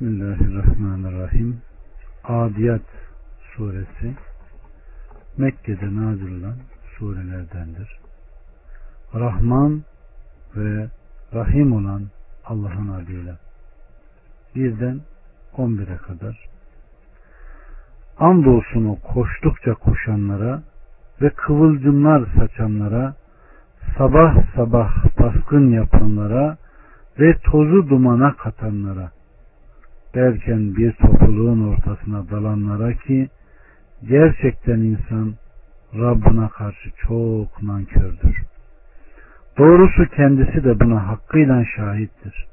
Bismillahirrahmanirrahim. Adiyat suresi Mekke'de nazil olan surelerdendir. Rahman ve Rahim olan Allah'ın adıyla. Birden 11'e kadar. Andolsun o koştukça koşanlara ve kıvılcımlar saçanlara, sabah sabah baskın yapanlara ve tozu dumana katanlara derken bir topluluğun ortasına dalanlara ki gerçekten insan Rabbına karşı çok nankördür. Doğrusu kendisi de buna hakkıyla şahittir.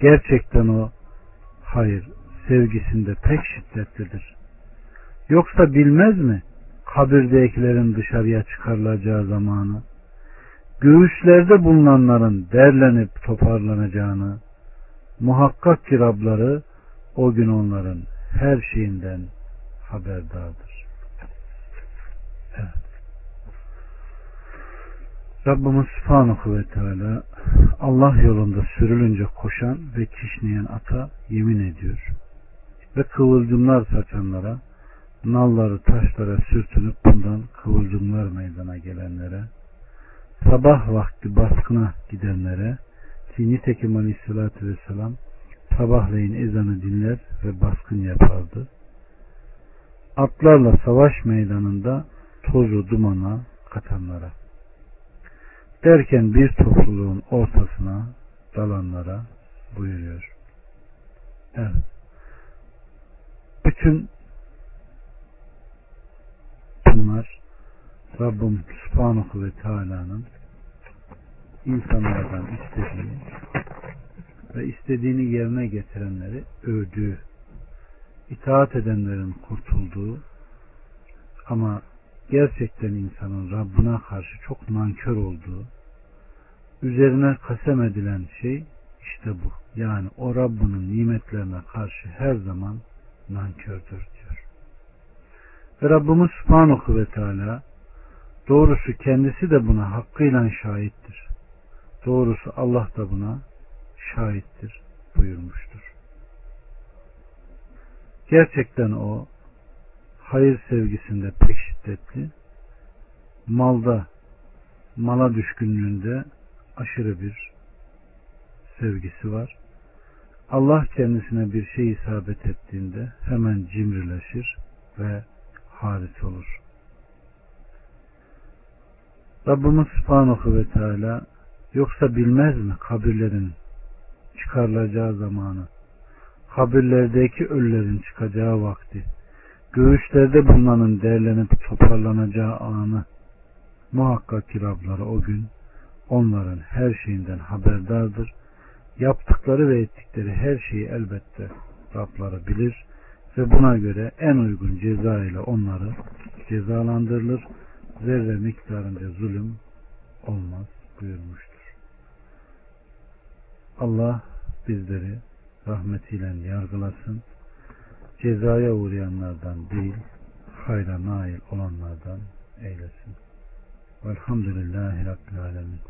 Gerçekten o hayır sevgisinde pek şiddetlidir. Yoksa bilmez mi kabirdekilerin dışarıya çıkarılacağı zamanı? Göğüslerde bulunanların derlenip toparlanacağını, muhakkak ki Rabları o gün onların her şeyinden haberdardır. Evet. Rabbimiz Subhanahu ve Teala Allah yolunda sürülünce koşan ve kişneyen ata yemin ediyor. Ve kıvılcımlar saçanlara, nalları taşlara sürtünüp bundan kıvılcımlar meydana gelenlere, sabah vakti baskına gidenlere ki nitekim aleyhissalatü vesselam sabahleyin ezanı dinler ve baskın yapardı. Atlarla savaş meydanında tozu dumana katanlara. Derken bir topluluğun ortasına dalanlara buyuruyor. Evet. Bütün bunlar Rabbim Subhanahu ve Teala'nın insanlardan istediğini ve istediğini yerine getirenleri övdüğü, itaat edenlerin kurtulduğu ama gerçekten insanın Rabbına karşı çok nankör olduğu, üzerine kasem edilen şey işte bu. Yani o Rabbinin nimetlerine karşı her zaman nankördür diyor. Ve Rabbimiz Subhanahu ve Teala doğrusu kendisi de buna hakkıyla şahittir. Doğrusu Allah da buna şahittir buyurmuştur. Gerçekten o hayır sevgisinde pek şiddetli, malda, mala düşkünlüğünde aşırı bir sevgisi var. Allah kendisine bir şey isabet ettiğinde hemen cimrileşir ve haris olur. Rabbimiz Subhanahu ve Teala yoksa bilmez mi kabirlerin çıkarılacağı zamanı, kabirlerdeki ölülerin çıkacağı vakti, göğüslerde bulunanın derlenip toparlanacağı anı, muhakkak ki Rabları o gün onların her şeyinden haberdardır. Yaptıkları ve ettikleri her şeyi elbette Rabları bilir ve buna göre en uygun ceza ile onları cezalandırılır. Zerre miktarınca zulüm olmaz buyurmuştur. Allah bizleri rahmetiyle yargılasın. Cezaya uğrayanlardan değil, hayra nail olanlardan eylesin. Velhamdülillahi Rabbil Alemin.